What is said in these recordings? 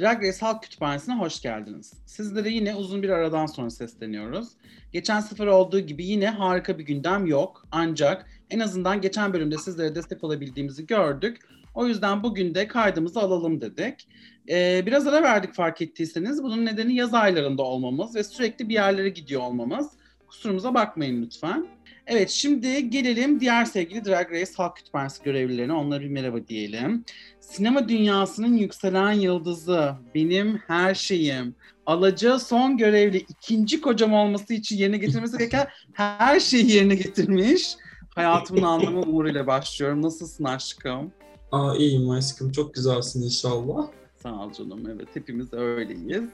Drag Race Halk Kütüphanesi'ne hoş geldiniz. Sizlere yine uzun bir aradan sonra sesleniyoruz. Geçen sefer olduğu gibi yine harika bir gündem yok. Ancak en azından geçen bölümde sizlere destek olabildiğimizi gördük. O yüzden bugün de kaydımızı alalım dedik. Ee, biraz ara verdik fark ettiyseniz. Bunun nedeni yaz aylarında olmamız ve sürekli bir yerlere gidiyor olmamız. Kusurumuza bakmayın lütfen. Evet şimdi gelelim diğer sevgili Drag Race Halk Kütüphanesi görevlilerine. Onlara bir merhaba diyelim. Sinema dünyasının yükselen yıldızı, benim her şeyim, alacağı son görevli ikinci kocam olması için yerine getirmesi gereken her şeyi yerine getirmiş. Hayatımın anlamı uğruyla başlıyorum. Nasılsın aşkım? Aa iyiyim aşkım. Çok güzelsin inşallah. Sağ ol canım. Evet hepimiz öyleyiz.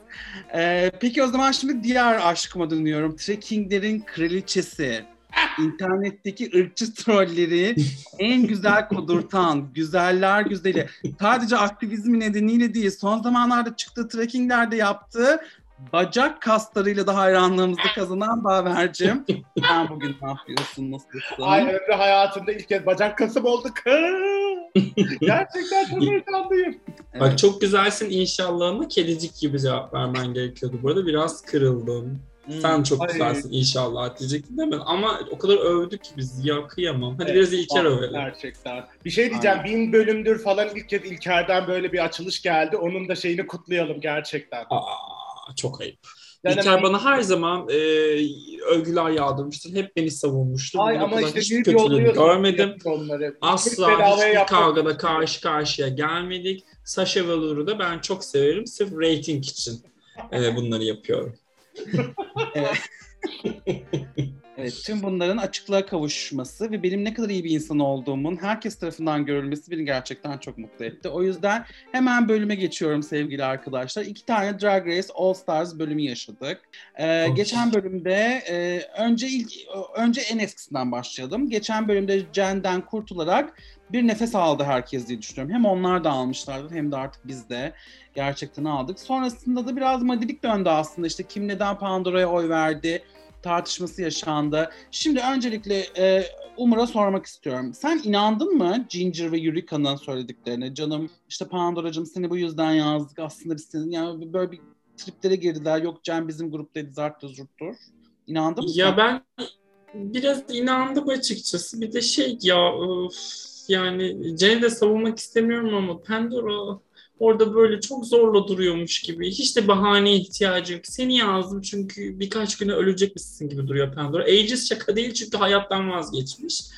Ee, peki o zaman şimdi diğer aşkıma dönüyorum. Trekkinglerin kraliçesi. İnternetteki ırkçı trolleri en güzel kudurtan, güzeller güzeli. Sadece aktivizmi nedeniyle değil, son zamanlarda çıktığı trekkinglerde yaptığı bacak kaslarıyla da hayranlığımızı kazanan Baver'cim. Sen bugün ne yapıyorsun, nasılsın? Ay ömrü hayatımda ilk kez bacak kasım oldu. Gerçekten çok heyecanlıyım. Evet. Bak çok güzelsin inşallah ama kedicik gibi cevap vermen gerekiyordu. Bu arada biraz kırıldım. Hmm. Sen çok Ay. güzelsin inşallah diyecektim değil mi? Ama o kadar övdük ki biz ya kıyamam. Hadi Evet, biraz İlker övelim. Gerçekten. Bir şey diyeceğim. Bin bölümdür falan ilk kez İlker'den böyle bir açılış geldi. Onun da şeyini kutlayalım gerçekten. Aa, çok ayıp. Yani İlker bana her zaman e, övgüler yağdırmıştır. Hep beni savunmuştur. Ay ama işte hiç büyük kötülüğünü görmedim. Onları. Asla hiçbir kavgada karşı karşıya gelmedik. Sasha Velour'u da ben çok severim. Sırf rating için e, bunları yapıyorum. Evet. evet, tüm bunların açıklığa kavuşması ve benim ne kadar iyi bir insan olduğumun herkes tarafından görülmesi beni gerçekten çok mutlu etti. O yüzden hemen bölüme geçiyorum sevgili arkadaşlar. İki tane Drag Race All Stars bölümü yaşadık. Ee, Of. geçen bölümde e, önce ilk önce en eskisinden başlayalım. Geçen bölümde Jen'den kurtularak bir nefes aldı herkes diye düşünüyorum. Hem onlar da almışlardı hem de artık biz de gerçekten aldık. Sonrasında da biraz madilik döndü aslında. İşte kim neden Pandora'ya oy verdi tartışması yaşandı. Şimdi öncelikle e, Umur'a sormak istiyorum. Sen inandın mı Ginger ve Eureka'nın söylediklerine? Canım işte Pandora'cığım seni bu yüzden yazdık. Aslında biz senin yani böyle bir triplere girdiler. Yok Cem bizim gruptaydı zarttır zurttur. İnandın mı Ya sen? ben biraz inandım açıkçası. Bir de şey ya öf, yani Jen'i de savunmak istemiyorum ama Pandora orada böyle çok zorla duruyormuş gibi. Hiç de bahaneye ihtiyacı yok. Seni yazdım çünkü birkaç güne ölecek misin gibi duruyor Pandora. Aegis şaka değil çünkü hayattan vazgeçmiş.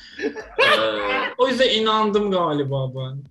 Ee, o yüzden inandım galiba ben.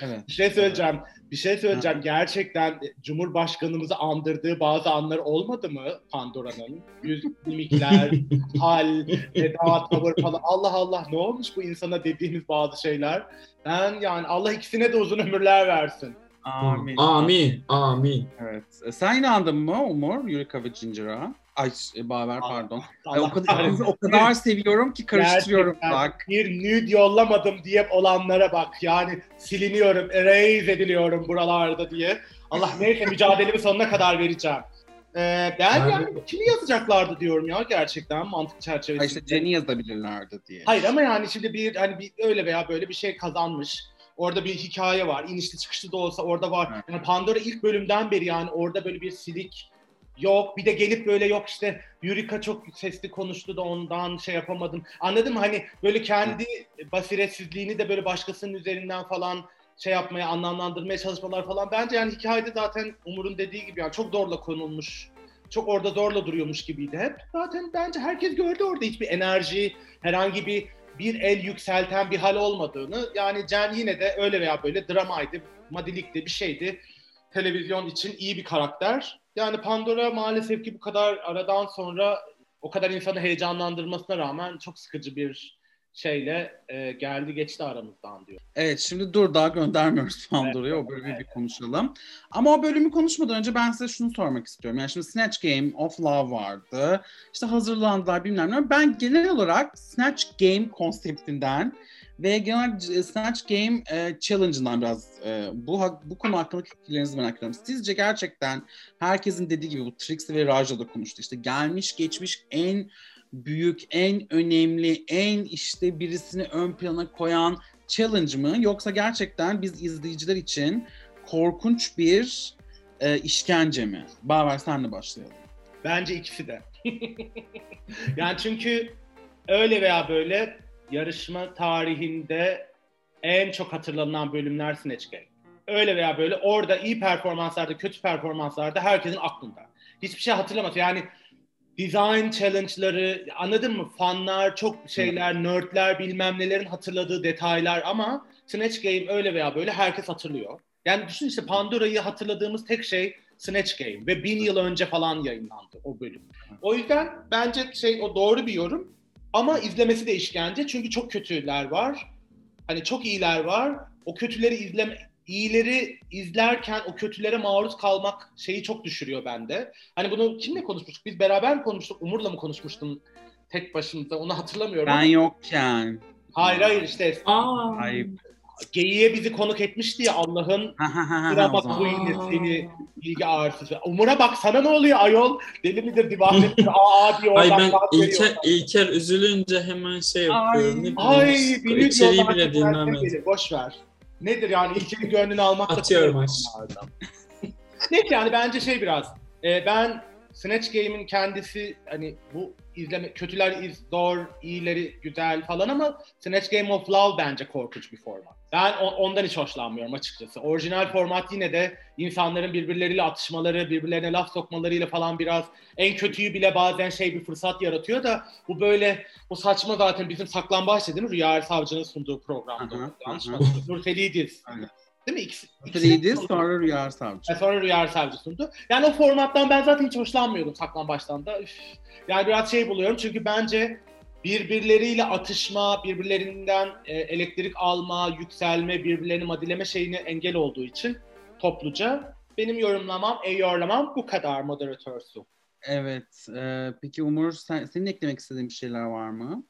Evet. Bir şey söyleyeceğim. Bir şey söyleyeceğim. Gerçekten Cumhurbaşkanımızı andırdığı bazı anlar olmadı mı Pandora'nın? Yüz mimikler, hal, eda, tavır falan. Allah Allah ne olmuş bu insana dediğimiz bazı şeyler. Ben yani Allah ikisine de uzun ömürler versin. Amin. Amin. Amin. Evet. Sen inandın mı Umur, Eureka ve Ginger'a? Ay e, Baver pardon. Ay, o Allah kadar, o kadar seviyorum ki karıştırıyorum Gerçekten bak. Bir nude yollamadım diye olanlara bak. Yani siliniyorum, erase ediliyorum buralarda diye. Allah neyse mücadelemi sonuna kadar vereceğim. Ee, ben Yani- yani kimi yazacaklardı diyorum ya gerçekten mantık çerçevesinde. işte Jenny yazabilirlerdi diye. Hayır ama yani şimdi bir hani bir öyle veya böyle bir şey kazanmış. Orada bir hikaye var. İnişli çıkışlı da olsa orada var. Evet. Yani Pandora ilk bölümden beri yani orada böyle bir silik yok. Bir de gelip böyle yok işte Yurika çok sesli konuştu da ondan şey yapamadım. Anladın mı? Hani böyle kendi basiretsizliğini de böyle başkasının üzerinden falan şey yapmaya, anlamlandırmaya çalışmalar falan. Bence yani hikayede zaten Umur'un dediği gibi yani çok zorla konulmuş. Çok orada zorla duruyormuş gibiydi hep. Zaten bence herkes gördü orada hiçbir enerji, herhangi bir bir el yükselten bir hal olmadığını. Yani Cem yine de öyle veya böyle dramaydı, madilikti, bir şeydi. Televizyon için iyi bir karakter. Yani Pandora maalesef ki bu kadar aradan sonra o kadar insanı heyecanlandırmasına rağmen çok sıkıcı bir şeyle e, geldi geçti aramızdan diyor. Evet şimdi dur daha göndermiyoruz Pandora'ya o bölümü bir konuşalım. Ama o bölümü konuşmadan önce ben size şunu sormak istiyorum. Yani şimdi Snatch Game of Love vardı. İşte hazırlandılar bilmem ne. Ben genel olarak Snatch Game konseptinden ve genel olarak Snatch Game e, Challenge'ından biraz e, bu bu konu hakkındaki fikirlerinizi merak ediyorum. Sizce gerçekten herkesin dediği gibi bu Trixie ve Raja da konuştu. İşte gelmiş geçmiş en büyük, en önemli, en işte birisini ön plana koyan challenge mı? Yoksa gerçekten biz izleyiciler için korkunç bir e, işkence mi? Baver senle başlayalım. Bence ikisi de. yani çünkü öyle veya böyle yarışma tarihinde en çok hatırlanan bölümler Snatch Game. Öyle veya böyle orada iyi performanslarda, kötü performanslarda herkesin aklında. Hiçbir şey hatırlamaz. Yani design challenge'ları anladın mı? Fanlar, çok şeyler, nerdler bilmem nelerin hatırladığı detaylar ama Snatch Game öyle veya böyle herkes hatırlıyor. Yani düşün işte Pandora'yı hatırladığımız tek şey Snatch Game ve bin yıl önce falan yayınlandı o bölüm. O yüzden bence şey o doğru bir yorum ama izlemesi de işkence çünkü çok kötüler var. Hani çok iyiler var. O kötüleri izleme iyileri izlerken o kötülere maruz kalmak şeyi çok düşürüyor bende. Hani bunu kimle konuşmuştuk? Biz beraber mi konuştuk? Umur'la mı konuşmuştum tek başımıza? Onu hatırlamıyorum. Ben yokken. Hayır hayır işte Aa. Ayıp. Geyiğe bizi konuk etmişti ya Allah'ın o bak bu yine seni bilgi ağrısı. Umur'a bak sana ne oluyor ayol? Deli midir divan midir? Aa diyor Ay ben İlker. İlker üzülünce hemen şey Ay. yapıyorum. Ay işte bilir içeriği bile gelir, Boş ver. Nedir yani İlker'in gönlünü almak da Atıyorum onlardan. Neyse yani bence şey biraz. e, ben Snatch Game'in kendisi hani bu izleme kötüler iz zor, iyileri güzel falan ama Snatch Game of Love bence korkunç bir format. Ben ondan hiç hoşlanmıyorum açıkçası. Orijinal format yine de insanların birbirleriyle atışmaları, birbirlerine laf sokmalarıyla falan biraz en kötüyü bile bazen şey bir fırsat yaratıyor da bu böyle bu saçma zaten bizim saklambaçta değil mi? Rüya Savcı'nın sunduğu programda. Hı hı, Yanlış mı. Değil mi? İkisi, sundu. sonra Rüya Savcı. E, Sonra Rüya Savcı sundu. Yani o formattan ben zaten hiç hoşlanmıyordum saklambaçtan da. Üf. Yani biraz şey buluyorum çünkü bence birbirleriyle atışma, birbirlerinden e, elektrik alma, yükselme, birbirlerini madileme şeyine engel olduğu için topluca benim yorumlamam, e-yorlamam bu kadar moderatör su. Evet. e, peki Umur sen, senin eklemek istediğin bir şeyler var mı?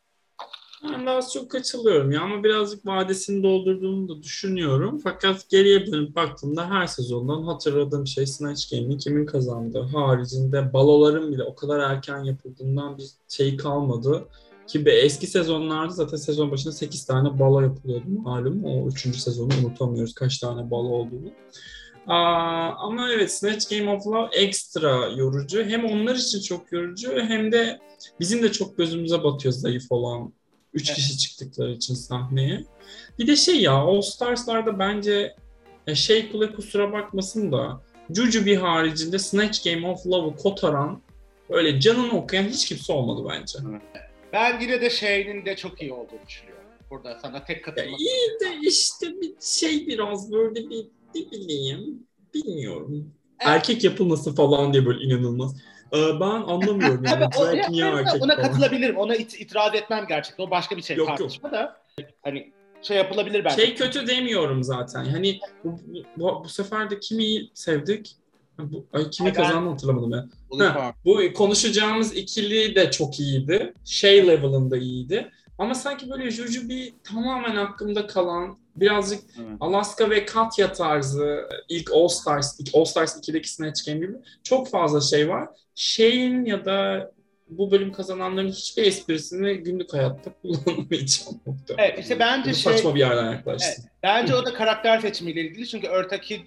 Ben daha az çok katılıyorum ya ama birazcık vadesini doldurduğumu da düşünüyorum. Fakat geriye dönüp baktığımda her sezondan hatırladığım şey Snatch Game'in kimin kazandığı haricinde baloların bile o kadar erken yapıldığından bir şey kalmadı. Ki eski sezonlarda zaten sezon başında 8 tane balo yapılıyordu malum. O 3. sezonu unutamıyoruz kaç tane balo olduğunu. Aa, ama evet Snatch Game of Love ekstra yorucu. Hem onlar için çok yorucu hem de bizim de çok gözümüze batıyor zayıf olan Üç Evet. kişi çıktıkları için sahneye. Bir de şey ya All Stars'larda bence ya şey kule kusura bakmasın da Jujubee haricinde Snatch Game of Love'ı kotaran böyle canını okuyan hiç kimse olmadı bence. Ben yine de şeyinin de çok iyi olduğunu düşünüyorum. Burada sana tek katılmak. iyi de işte bir şey biraz böyle bir ne bileyim bilmiyorum. Erkek yapılması falan diye böyle inanılmaz. Ee, ben anlamıyorum yani. Tabii, o- ya, erkek ona falan? katılabilirim. Ona it- itiraz etmem gerçekten. O başka bir şey Yok, yok. tartışma da. Hani şey yapılabilir bence. Şey kötü demiyorum zaten. Hani bu, bu, bu sefer de kimi sevdik? Bu, ay kimi kazandı hatırlamadım ya. Ha, bu konuşacağımız ikili de çok iyiydi. Şey level'ında iyiydi. Ama sanki böyle Jujubee tamamen aklımda kalan birazcık Evet. Alaska ve Katya tarzı ilk All Stars, ilk All Stars 2'deki Snatch Game gibi çok fazla şey var. Şeyin ya da bu bölüm kazananların hiçbir esprisini günlük hayatta kullanamayacağım. muhtemelen. Evet, işte bence Bu şey- saçma bir yerden yaklaştım. Bence o da karakter seçimiyle ilgili çünkü Örtaki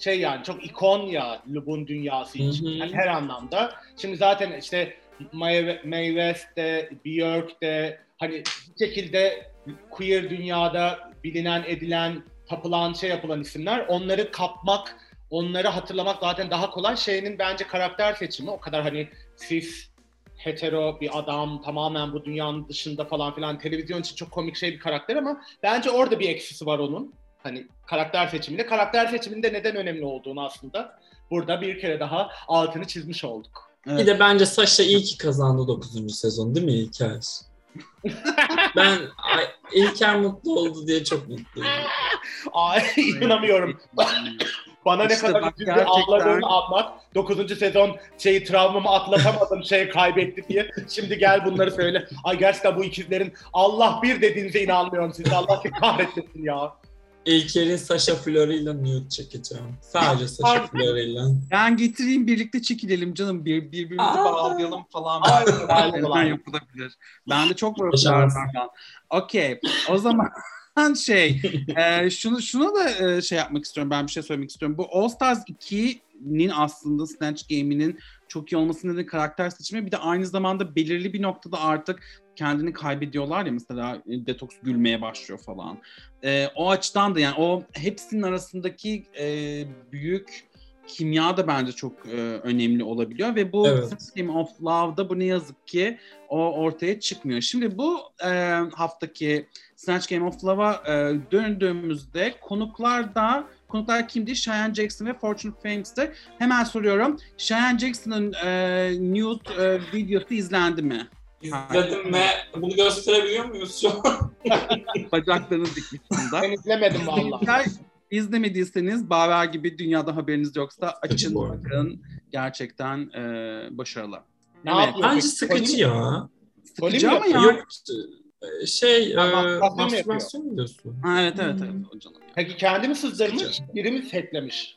şey yani çok ikon ya Lub'un dünyası için Hı hı. Yani her anlamda. Şimdi zaten işte Mae Mae West de, Björk de hani bir şekilde queer dünyada bilinen, edilen, tapılan, şey yapılan isimler. Onları kapmak, onları hatırlamak zaten daha kolay. Şeyinin bence karakter seçimi o kadar hani cis, hetero bir adam tamamen bu dünyanın dışında falan filan televizyon için çok komik şey bir karakter ama bence orada bir eksisi var onun. Hani karakter seçiminde. Karakter seçiminde neden önemli olduğunu aslında burada bir kere daha altını çizmiş olduk. Evet. Bir de bence Sasha iyi ki kazandı 9. sezon değil mi İlker? ben ay, İlker mutlu oldu diye çok mutluyum. Ay inanamıyorum. Bana ne İşte kadar bak üzüldü gerçekten- ağladığını anlat. 9. sezon şeyi travmamı atlatamadım şey kaybetti diye. Şimdi gel bunları söyle. Ay gerçekten bu ikizlerin Allah bir dediğinize inanmıyorum size. Allah kahretmesin ya. İlker'in Sasha Flor'ıyla nude çekeceğim. Sadece Sasha Flor'ıyla. Ben getireyim birlikte çekilelim canım. Bir, birbirimizi Aa. bağlayalım falan. Aynen. yapılabilir. Ben de çok var. Okey. O zaman şey e, şunu şuna da e, şey yapmak istiyorum. Ben bir şey söylemek istiyorum. Bu All Stars 2 Game'inin aslında Snatch Game'inin çok iyi olmasının nedeni karakter seçimi. Bir de aynı zamanda belirli bir noktada artık kendini kaybediyorlar ya mesela e, detoks gülmeye başlıyor falan. E, o açıdan da yani o hepsinin arasındaki e, büyük kimya da bence çok e, önemli olabiliyor ve bu Evet. Game of Love'da bu ne yazık ki o ortaya çıkmıyor. Şimdi bu e, haftaki Snatch Game of Love'a e, döndüğümüzde konuklar da konuklar kimdi? Cheyenne Jackson ve Fortune Fames'ti. Hemen soruyorum. Cheyenne Jackson'ın e, nude e, videosu izlendi mi? İzledim ve bunu gösterebiliyor muyuz şu an? Bacaklarını dikmişsinde. Ben izlemedim valla. İzlemediyseniz Baver gibi dünyada haberiniz yoksa açın bakın. Gerçekten e, başarılı. Ne Evet. yapıyor? Bence sıkıcı ya. Sıkıcı mi ama ya. Yok e, şey, e, mastürbasyon mu diyorsun? Ha, evet evet Hmm. evet o canım. Peki kendi mi sızdırmış, biri mi setlemiş?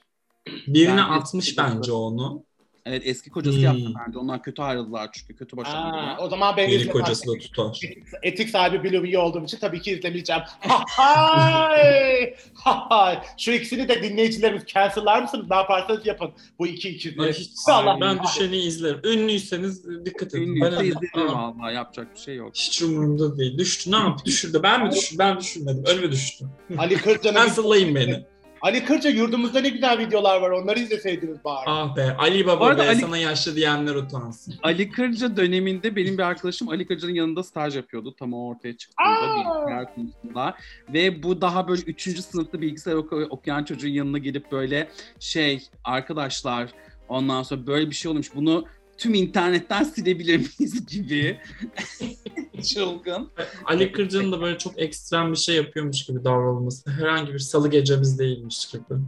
Birine Ben- atmış bence onu. Evet eski kocası Hmm. yaptı bence. Onlar kötü ayrıldılar çünkü kötü boşandılar. o zaman ben Yeni kocası da tutar. Etik, etik sahibi iyi olduğum için tabii ki izlemeyeceğim. Ha hay! Ha hay! Şu ikisini de dinleyicilerimiz cancel'lar mısınız? Ne yaparsanız yapın. Bu iki ikizleri. Ay, hiç, Allah ben düşeni izlerim. Ünlüyseniz e, dikkat edin. Ünlüyse Ben- izlerim valla yapacak bir şey yok. Hiç umurumda değil. Düştü. Ne yaptı? Düşürdü. Ben mi düşürdüm? Ben düşürmedim. Önüme düştü. Ali Kırca'nın Cancel'layın beni. Ali Kırca yurdumuzda ne güzel videolar var. Onları izleseydiniz bari. Ah be. Ali Bu Baba arada be. Ali- Sana yaşlı diyenler utansın. Ali Kırca döneminde benim bir arkadaşım Ali Kırca'nın yanında staj yapıyordu. Tam o ortaya çıktığında Aa! bilgisayar konusunda. Ve bu daha böyle üçüncü sınıfta bilgisayar oku- okuyan çocuğun yanına gelip böyle şey arkadaşlar ondan sonra böyle bir şey olmuş. Bunu tüm internetten silebilir miyiz gibi. Çılgın. Ali Kırca'nın da böyle çok ekstrem bir şey yapıyormuş gibi davranılması. Herhangi bir salı gecemiz değilmiş gibi.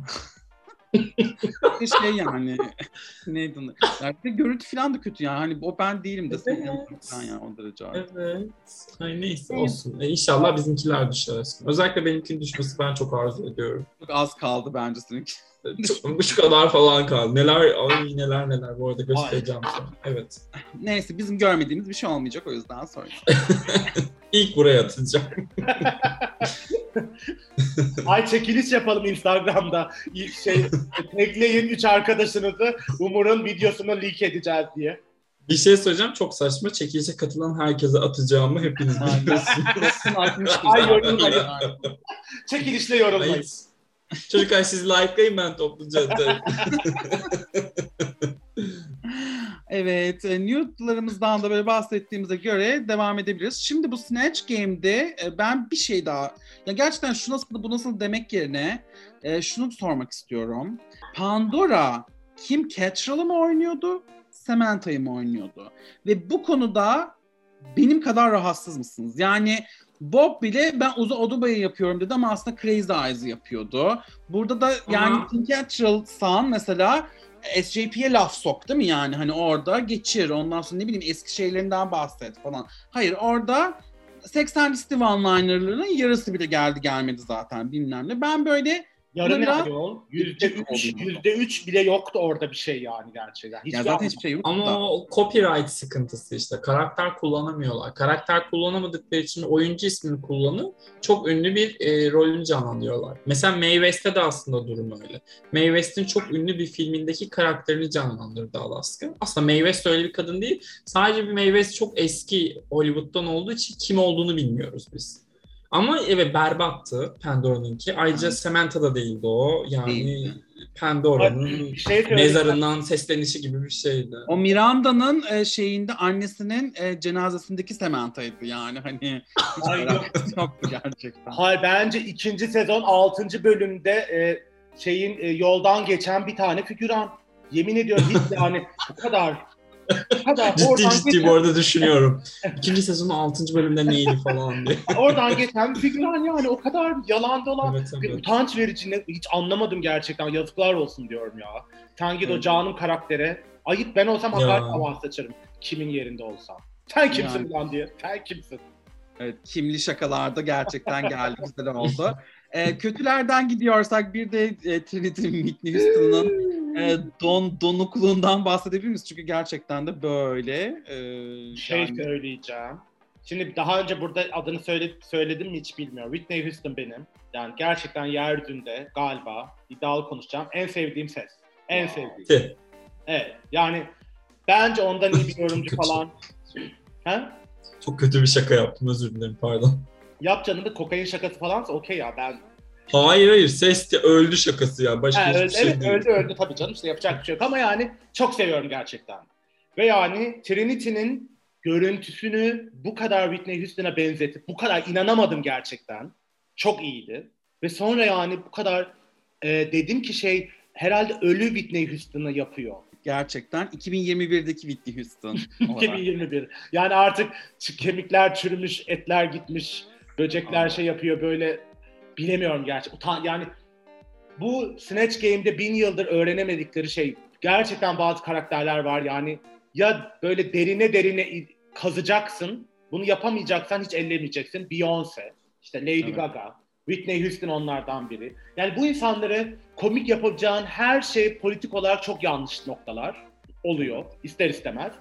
Şey yani. Neydi onu? Yani görüntü falan da kötü yani. Hani o ben değilim de sen Evet. yani o derece. Evet. Ay neyse olsun. E, inşallah bizimkiler düşer aşkım. Özellikle benimkinin düşmesi ben çok arzu ediyorum. Çok az kaldı bence seninki. Şu kadar falan kaldı. Neler, ay neler neler bu arada göstereceğim sonra. Evet. Neyse bizim görmediğimiz bir şey olmayacak o yüzden sonra. İlk buraya atacağım. Ay çekiliş yapalım Instagram'da. İlk şey tekleyin üç arkadaşınızı Umur'un videosunu leak edeceğiz diye. Bir şey söyleyeceğim çok saçma. Çekilişe katılan herkese atacağımı hepiniz biliyorsunuz. Ay yorumlayın. Çekilişle yorumlayın. Ay, Çocuklar siz likelayın ben topluca. Evet, e, nude'larımızdan da böyle bahsettiğimize göre devam edebiliriz. Şimdi bu Snatch Game'de e, ben bir şey daha, ya gerçekten şu nasıl bu nasıl demek yerine e, şunu sormak istiyorum. Pandora Kim Cattrall'ı mı oynuyordu, Samantha'yı mı oynuyordu? Ve bu konuda benim kadar rahatsız mısınız? Yani Bob bile ben Uzo Oduba'yı yapıyorum dedi ama aslında Crazy Eyes'ı yapıyordu. Burada da yani Kim Cattrall san mesela SJP'ye laf sok değil mi yani hani orada geçir ondan sonra ne bileyim eski şeylerinden bahset falan. Hayır orada 80 listi one-liner'ların yarısı bile geldi gelmedi zaten bilmem ne. Ben böyle Yarın Biraz- ne yol? Yüzde üç, Oluyor. yüzde üç bile yoktu orada bir şey yani gerçekten. Hiç ya zaten hiçbir şey yok Ama da. o copyright sıkıntısı işte. Karakter kullanamıyorlar. Karakter kullanamadıkları için oyuncu ismini kullanıp çok ünlü bir e, rolünü canlandırıyorlar. Mesela Mae West'te de aslında durum öyle. Mae West'in çok ünlü bir filmindeki karakterini canlandırdı Alaska. Aslında Mae West öyle bir kadın değil. Sadece bir Mae West çok eski Hollywood'dan olduğu için kim olduğunu bilmiyoruz biz. Ama evet berbattı Pandora'nınki. Ayrıca Samantha da değildi o. Yani. Pandora'nın şey mezarından seslenişi gibi bir şeydi. O Miranda'nın e, şeyinde annesinin e, cenazesindeki Samantha'ydı yani hani hiç Ay, alakası yoktu gerçekten. Hayır bence ikinci sezon altıncı bölümde e, şeyin e, yoldan geçen bir tane figüran. Yemin ediyorum hiç yani bu kadar. Ciddi ciddi geçen, bu arada düşünüyorum. İkinci sezonun 6. bölümde neydi falan diye. Oradan geçen bir figüran yani o kadar yalan dolan. Evet, evet. utanç verici ne- hiç anlamadım gerçekten yazıklar olsun diyorum ya. Sen git o Evet. canım karaktere. Ayıp ben olsam hakaret havası açarım. Kimin yerinde olsam. Sen kimsin Yani. lan diye. Sen kimsin? Evet, kimli şakalarda gerçekten geldi güzel oldu. E, kötülerden gidiyorsak bir de e, Trinity Whitney Houston'ın e, don donukluğundan bahsedebilir miyiz? Çünkü gerçekten de böyle. E, şey yani- söyleyeceğim. Şimdi daha önce burada adını söyle, söyledim mi hiç bilmiyorum. Whitney Houston benim. Yani gerçekten yeryüzünde galiba iddialı konuşacağım. En sevdiğim ses. En sevdiğim. Ti. Evet. Yani bence ondan iyi bir yorumcu falan. Ha? Çok kötü bir şaka yaptım özür dilerim pardon. Yap canım da kokain şakası falansa okey ya ben. Hayır hayır ses de öldü şakası ya. Başka Ha, hiçbir öldü, şey evet değil. öldü öldü tabii canım işte yapacak bir şey yok ama yani çok seviyorum gerçekten. Ve yani Trinity'nin görüntüsünü bu kadar Whitney Houston'a benzetip bu kadar inanamadım gerçekten. Çok iyiydi. Ve sonra yani bu kadar e, dedim ki şey herhalde ölü Whitney Houston'ı yapıyor. Gerçekten 2021'deki Whitney Houston. olarak. 2021. Yani artık kemikler çürümüş, etler gitmiş, böcekler şey yapıyor böyle bilemiyorum gerçi. Yani bu Snatch Game'de bin yıldır öğrenemedikleri şey gerçekten bazı karakterler var yani ya böyle derine derine kazacaksın bunu yapamayacaksan hiç ellemeyeceksin. Beyoncé, işte Lady Evet. Gaga, Whitney Houston onlardan biri. Yani bu insanları komik yapacağın her şey politik olarak çok yanlış noktalar oluyor ister istemez.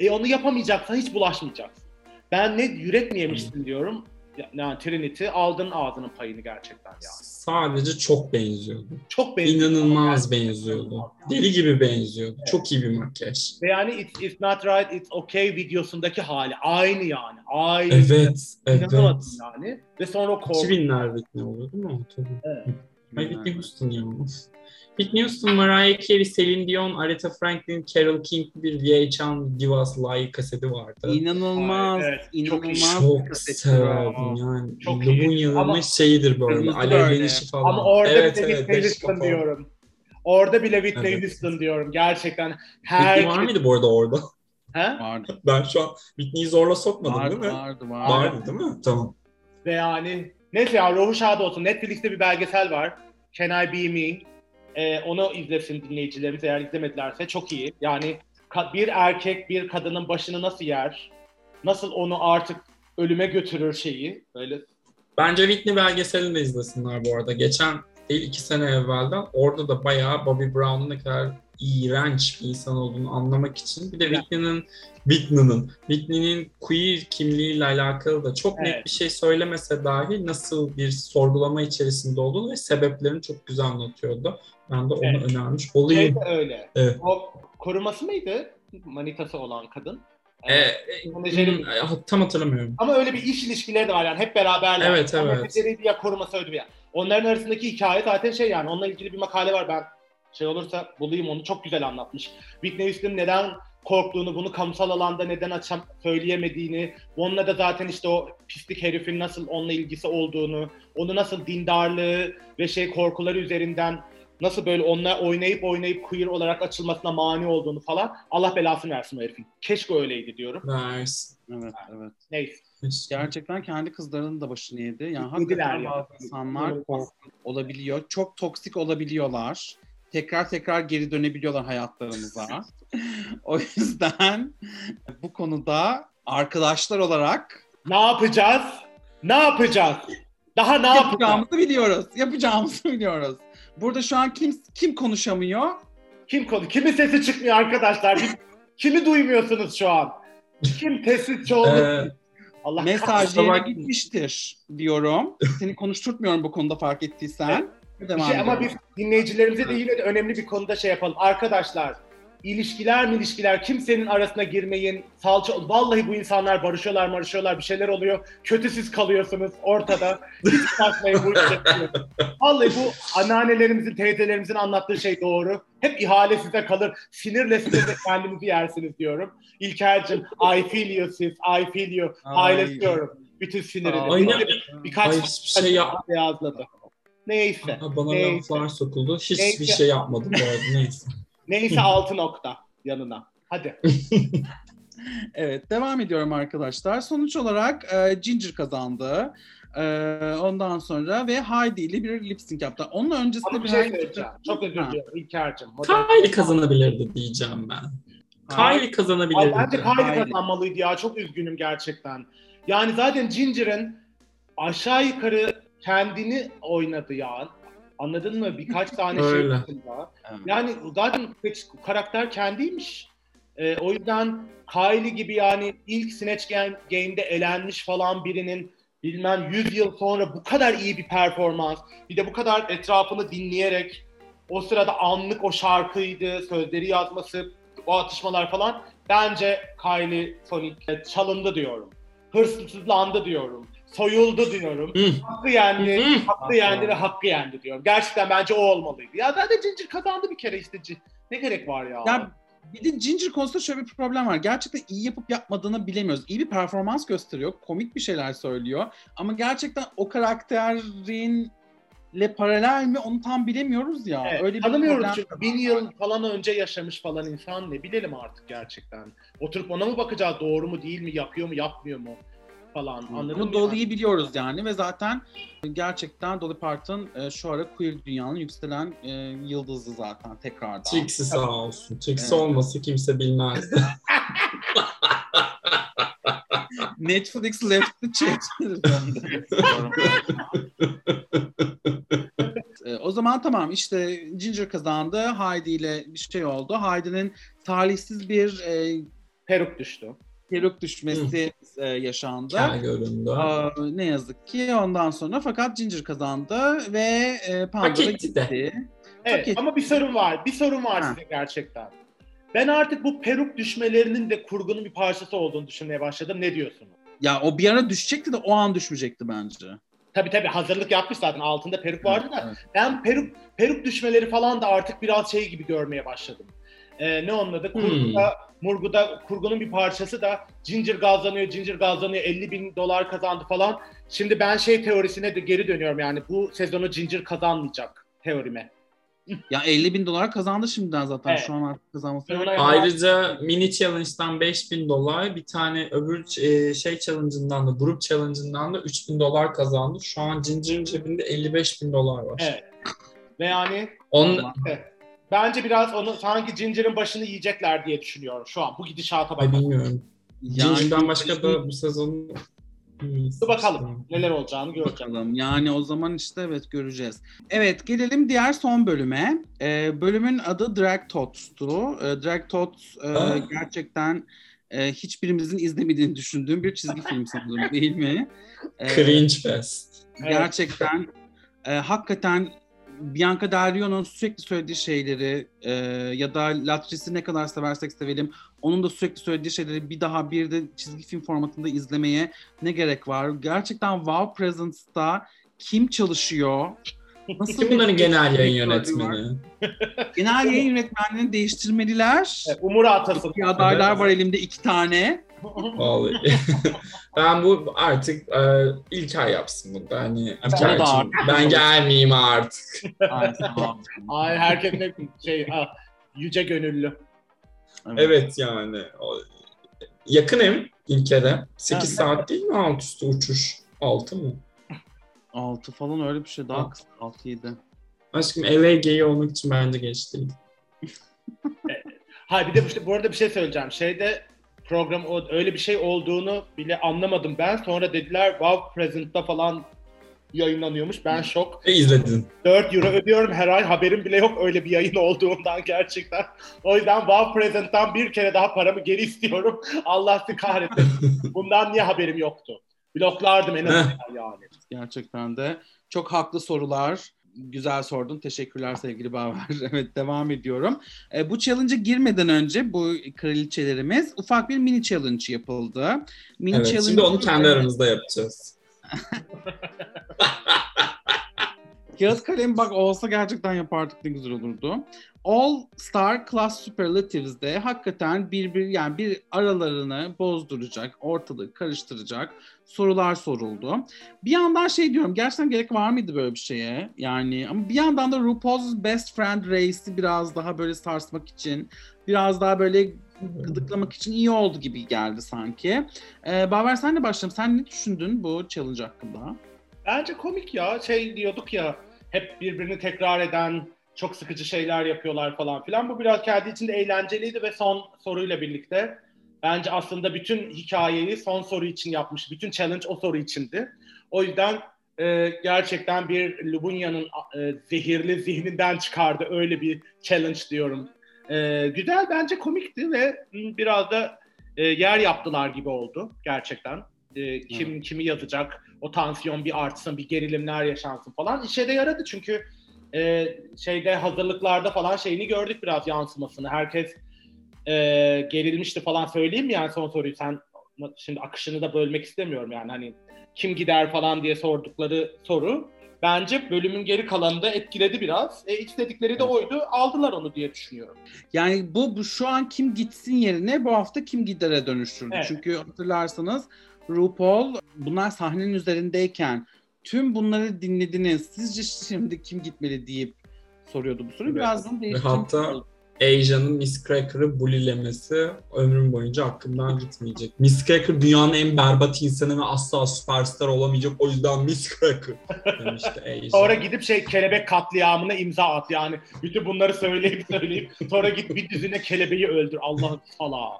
E onu yapamayacaksan hiç bulaşmayacaksın. Ben ne yürek mi yemişsin diyorum. Ya- Yani Trinity aldın ağzının payını gerçekten ya. Sadece çok benziyordu. Çok benziyor. İnanılmaz benziyordu. Deli gibi benziyordu. Çok iyi bir makyaj. Ve yani it's, it's not right, it's okay videosundaki hali. Aynı yani. Aynı. Evet, evet. Yani. Ve sonra korku. 2000'ler Whitney oluyor değil mi? Tabii. Evet. Whitney Houston yalnız. Whitney Houston, Mariah Carey, Celine Dion, Aretha Franklin, Carole King bir VH1 Divas Live kaseti vardı. İnanılmaz, Evet, çok iyi. inanılmaz bir Çok kasetti severdim yani. Çok Çok iyi. bu yılının şeyidir böyle. Alevlenişi falan. Ama orada evet, bile evet, Whitney Houston diyorum. Orada bile Whitney Evet. Houston diyorum. Gerçekten Whitney her var mıydı bu arada orada? He? Vardı, Ben şu an Whitney'i zorla sokmadım vardı, değil mi? vardı, vardı. Vardı değil mi? Tamam. Ve yani neyse ya ruhu şad olsun. Netflix'te bir belgesel var. Can I Be Me? Ee, onu izlesin dinleyicilerimiz eğer izlemedilerse. Çok iyi. Yani bir erkek bir kadının başını nasıl yer? Nasıl onu artık ölüme götürür şeyi? Böyle Bence Whitney belgeselini de izlesinler bu arada. Geçen değil iki sene evvelden orada da bayağı Bobby Brown'un ne kadar iğrenç bir insan olduğunu anlamak için bir de Evet. Whitney'nin Whitney'nin Whitney'nin queer kimliğiyle alakalı da çok Evet. net bir şey söylemese dahi nasıl bir sorgulama içerisinde olduğunu ve sebeplerini çok güzel anlatıyordu. Ben de onu Evet. önermiş şey olayım. de öyle. Evet. O koruması mıydı? Manitası olan kadın. Ee, Ee, menajerim- hmm, tam hatırlamıyorum. Ama öyle bir iş ilişkileri de var yani hep beraberler. Evet, Ya evet. menajeriydi ya koruması bir yer. Onların arasındaki hikaye zaten şey yani onunla ilgili bir makale var ben şey olursa bulayım onu çok güzel anlatmış. Whitney Houston neden korktuğunu, bunu kamusal alanda neden açam söyleyemediğini, onunla da zaten işte o pislik herifin nasıl onunla ilgisi olduğunu, onu nasıl dindarlığı ve şey korkuları üzerinden nasıl böyle onunla oynayıp oynayıp queer olarak açılmasına mani olduğunu falan Allah belasını versin o herifin. Keşke öyleydi diyorum. Nice. Evet, evet. Neyse. Gerçekten kendi kızlarının da başını yedi. Yani Yediler hakikaten ya. bazı insanlar olabiliyor. Çok toksik olabiliyorlar. Tekrar tekrar geri dönebiliyorlar hayatlarımıza. o yüzden bu konuda arkadaşlar olarak Ne yapacağız? Ne yapacağız? Daha ne yapacağız? yapacağımızı biliyoruz. Yapacağımızı biliyoruz. Burada şu an kim kim konuşamıyor? Kim konu? Kimin sesi çıkmıyor arkadaşlar? Kimi duymuyorsunuz şu an? Kim sessiz çoğunluk? Ee, Allah Mesaj kusura yerine bakma. gitmiştir diyorum. Seni konuşturtmuyorum bu konuda fark ettiysen. Bir Devam şey, ama biz dinleyicilerimize de yine de önemli bir konuda şey yapalım. Arkadaşlar ilişkiler mi ilişkiler kimsenin arasına girmeyin. Salça vallahi bu insanlar barışıyorlar barışıyorlar bir şeyler oluyor. Kötü siz kalıyorsunuz ortada. Hiç takmayın bu işleri. Vallahi bu anneannelerimizin, teyzelerimizin anlattığı şey doğru. Hep ihale size kalır. Sinirle size de kendinizi yersiniz diyorum. İlker'cim I feel you sis, I feel you. Ay. Paylaşıyorum. Bütün sinirini. Ay, Bir- ne- birkaç Ay, şey yap- yazladı. Neyse. Aa, Bana Neyse. laflar sokuldu. Hiçbir Neyse. şey yapmadım bu arada. Neyse. Neyse altı nokta yanına. Hadi. Evet devam ediyorum arkadaşlar. Sonuç olarak e, Ginger kazandı. E, ondan sonra ve Heidi ile bir lip sync yaptı. Onun öncesinde Ama bir şey söyleyeceğim. Çok özür diliyorum İlker'cim. Kylie kazanabilirdi diyeceğim ben. Hayır. Kylie Ay, kazanabilirdi. bence Kylie Kylie. kazanmalıydı ya. Çok üzgünüm gerçekten. Yani zaten Ginger'ın aşağı yukarı kendini oynadı ya. Anladın mı? Birkaç tane şey dışında. Evet. Yani zaten karakter kendiymiş. Ee, o yüzden Kylie gibi yani ilk Snatch Game- Game'de elenmiş falan birinin bilmem 100 yıl sonra bu kadar iyi bir performans, bir de bu kadar etrafını dinleyerek o sırada anlık o şarkıydı, sözleri yazması, o atışmalar falan. Bence Kylie Sonic çalındı diyorum. Hırsızlandı diyorum. Soyuldu diyorum. Hı. Hakkı yendi, Hı. hakkı yendi ve hakkı yendi diyorum. Gerçekten bence o olmalıydı. Ya zaten Ginger kazandı bir kere işte. Ne gerek var ya? Ya bir de Ginger konusunda şöyle bir problem var. Gerçekten iyi yapıp yapmadığını bilemiyoruz. İyi bir performans gösteriyor. Komik bir şeyler söylüyor. Ama gerçekten o karakterin le paralel mi onu tam bilemiyoruz ya. Evet, Öyle bir tanımıyoruz çünkü bin yıl falan önce yaşamış falan insan ne bilelim artık gerçekten. Oturup ona mı bakacağız doğru mu değil mi yapıyor mu yapmıyor mu falan anladın mı? Dolly'yi biliyoruz yani ve zaten gerçekten Dolly Parton e, şu ara queer dünyanın yükselen e, yıldızı zaten tekrardan. Trixie sağ olsun. Trixie Evet. olmasa kimse bilmezdi. Netflix left the chat. E, o zaman tamam işte Ginger kazandı. Heidi ile bir şey oldu. Heidi'nin talihsiz bir e, Peruk düştü. Peruk düşmesi e, yaşandı. Kel göründü. Aa, ne yazık ki ondan sonra fakat Ginger kazandı ve e, Pandora Hak etti de. gitti. Evet Çok ama bir sorun var. Bir sorun var Ha. size gerçekten. Ben artık bu peruk düşmelerinin de kurgunun bir parçası olduğunu düşünmeye başladım. Ne diyorsunuz? Ya o bir ara düşecekti de o an düşmeyecekti bence. Tabii tabii hazırlık yapmış zaten altında peruk vardı da. Evet. Ben peruk peruk düşmeleri falan da artık biraz şey gibi görmeye başladım. Ee, ne onun adı? Hmm. Kurguda, Murguda, kurgunun bir parçası da Ginger gazlanıyor, Ginger gazlanıyor, 50 bin dolar kazandı falan. Şimdi ben şey teorisine de geri dönüyorum yani bu sezonu Ginger kazanmayacak teorime. Ya 50 bin dolar kazandı şimdiden zaten Evet. şu an artık kazanması. Ayrıca mini challenge'dan 5000 dolar, bir tane öbür e, şey challenge'ından da, grup challenge'ından da 3000 dolar kazandı. Şu an Ginger'ın cebinde 55 bin dolar var. Evet. Ve yani On, Ama- bence biraz onu sanki Ginger'ın başını yiyecekler diye düşünüyorum şu an. Bu gidişata bak. bilmiyorum. Yani- Ginger'dan başka da bu sezon... Dur bakalım neler olacağını göreceğim. Bakalım. Yani o zaman işte evet göreceğiz. Evet gelelim diğer son bölüme. Ee, bölümün adı Drag Tots'tu. Ee, Drag Tots e, gerçekten e, hiçbirimizin izlemediğini düşündüğüm bir çizgi film sanırım değil mi? Ee, Cringe Fest. Evet. Gerçekten e, hakikaten Bianca Del Rio'nun sürekli söylediği şeyleri e, ya da Latris'i ne kadar seversek sevelim onun da sürekli söylediği şeyleri bir daha bir de çizgi film formatında izlemeye ne gerek var? Gerçekten Wow Presence'da kim çalışıyor? Nasıl Kim bunların genel yayın yönetmeni? Genel yayın yönetmenlerini değiştirmeliler. Evet, Umur atasın. İki adaylar var elimde iki tane. Vallahi. ben bu artık e, İlker yapsın bunu. Hani artık- ben gelmeyeyim artık. Ay, ol. Ay herkes ne şey ah, yüce gönüllü. Evet yani. Yakın hem İlker'e. 8 Evet. saat değil mi alt üstü uçuş? 6 mı? Altı falan öyle bir şey daha kısa. Altı yedi. Aşkım LA gay olmak için bence geç değil. Ha bir de bu, bu arada bir şey söyleyeceğim. Şeyde program o öyle bir şey olduğunu bile anlamadım ben. Sonra dediler Wow Present'ta falan yayınlanıyormuş. Ben şok. E izledin. 4 euro ödüyorum her ay. Haberim bile yok öyle bir yayın olduğundan gerçekten. O yüzden Wow Present'tan bir kere daha paramı geri istiyorum. Allah sizi kahretsin. Bundan niye haberim yoktu? Bloklardım en azından yani. Gerçekten de çok haklı sorular. Güzel sordun. Teşekkürler sevgili Baver. evet devam ediyorum. E, bu challenge'a girmeden önce bu kraliçelerimiz ufak bir mini challenge yapıldı. Mini Evet, şimdi onu kendi aramızda yapacağız. Kağıt kalem bak olsa gerçekten yapardık ne güzel olurdu. All Star Class Superlatives'de hakikaten bir bir yani bir aralarını bozduracak, ortalığı karıştıracak sorular soruldu. Bir yandan şey diyorum gerçekten gerek var mıydı böyle bir şeye? Yani ama bir yandan da RuPaul's Best Friend Race'i biraz daha böyle sarsmak için, biraz daha böyle gıdıklamak için iyi oldu gibi geldi sanki. Ee, Baver senle başlayalım. Sen ne düşündün bu challenge hakkında? Bence komik ya. Şey diyorduk ya hep birbirini tekrar eden çok sıkıcı şeyler yapıyorlar falan filan. Bu biraz kendi içinde eğlenceliydi ve son soruyla birlikte bence aslında bütün hikayeyi son soru için yapmış. Bütün challenge o soru içindi. O yüzden e, gerçekten bir Lubunya'nın e, zehirli zihninden çıkardı. Öyle bir challenge diyorum. E, güzel bence komikti ve biraz da e, yer yaptılar gibi oldu gerçekten. E, kim kimi yazacak, o tansiyon bir artsın, bir gerilimler yaşansın falan. İşe de yaradı çünkü e, şeyde hazırlıklarda falan şeyini gördük biraz yansımasını. Herkes e, gerilmişti falan söyleyeyim mi yani son soruyu sen şimdi akışını da bölmek istemiyorum yani hani kim gider falan diye sordukları soru bence bölümün geri kalanında etkiledi biraz. E, istedikleri de oydu. Aldılar onu diye düşünüyorum. Yani bu, bu şu an kim gitsin yerine bu hafta kim gidere dönüştürdü. Evet. Çünkü hatırlarsanız RuPaul bunlar sahnenin üzerindeyken tüm bunları dinlediniz. Sizce şimdi kim gitmeli deyip soruyordu bu soruyu. Birazdan değiştirmiş hatta oldu. Asia'nın Miss Cracker'ı bulilemesi ömrüm boyunca aklımdan gitmeyecek. Miss Cracker dünyanın en berbat insanı ve asla süperstar olamayacak. O yüzden Miss Cracker demişti Asia. Sonra gidip şey kelebek katliamına imza at yani. Bütün bunları söyleyip söyleyip sonra git bir düzine kelebeği öldür. Allah'ın salağı.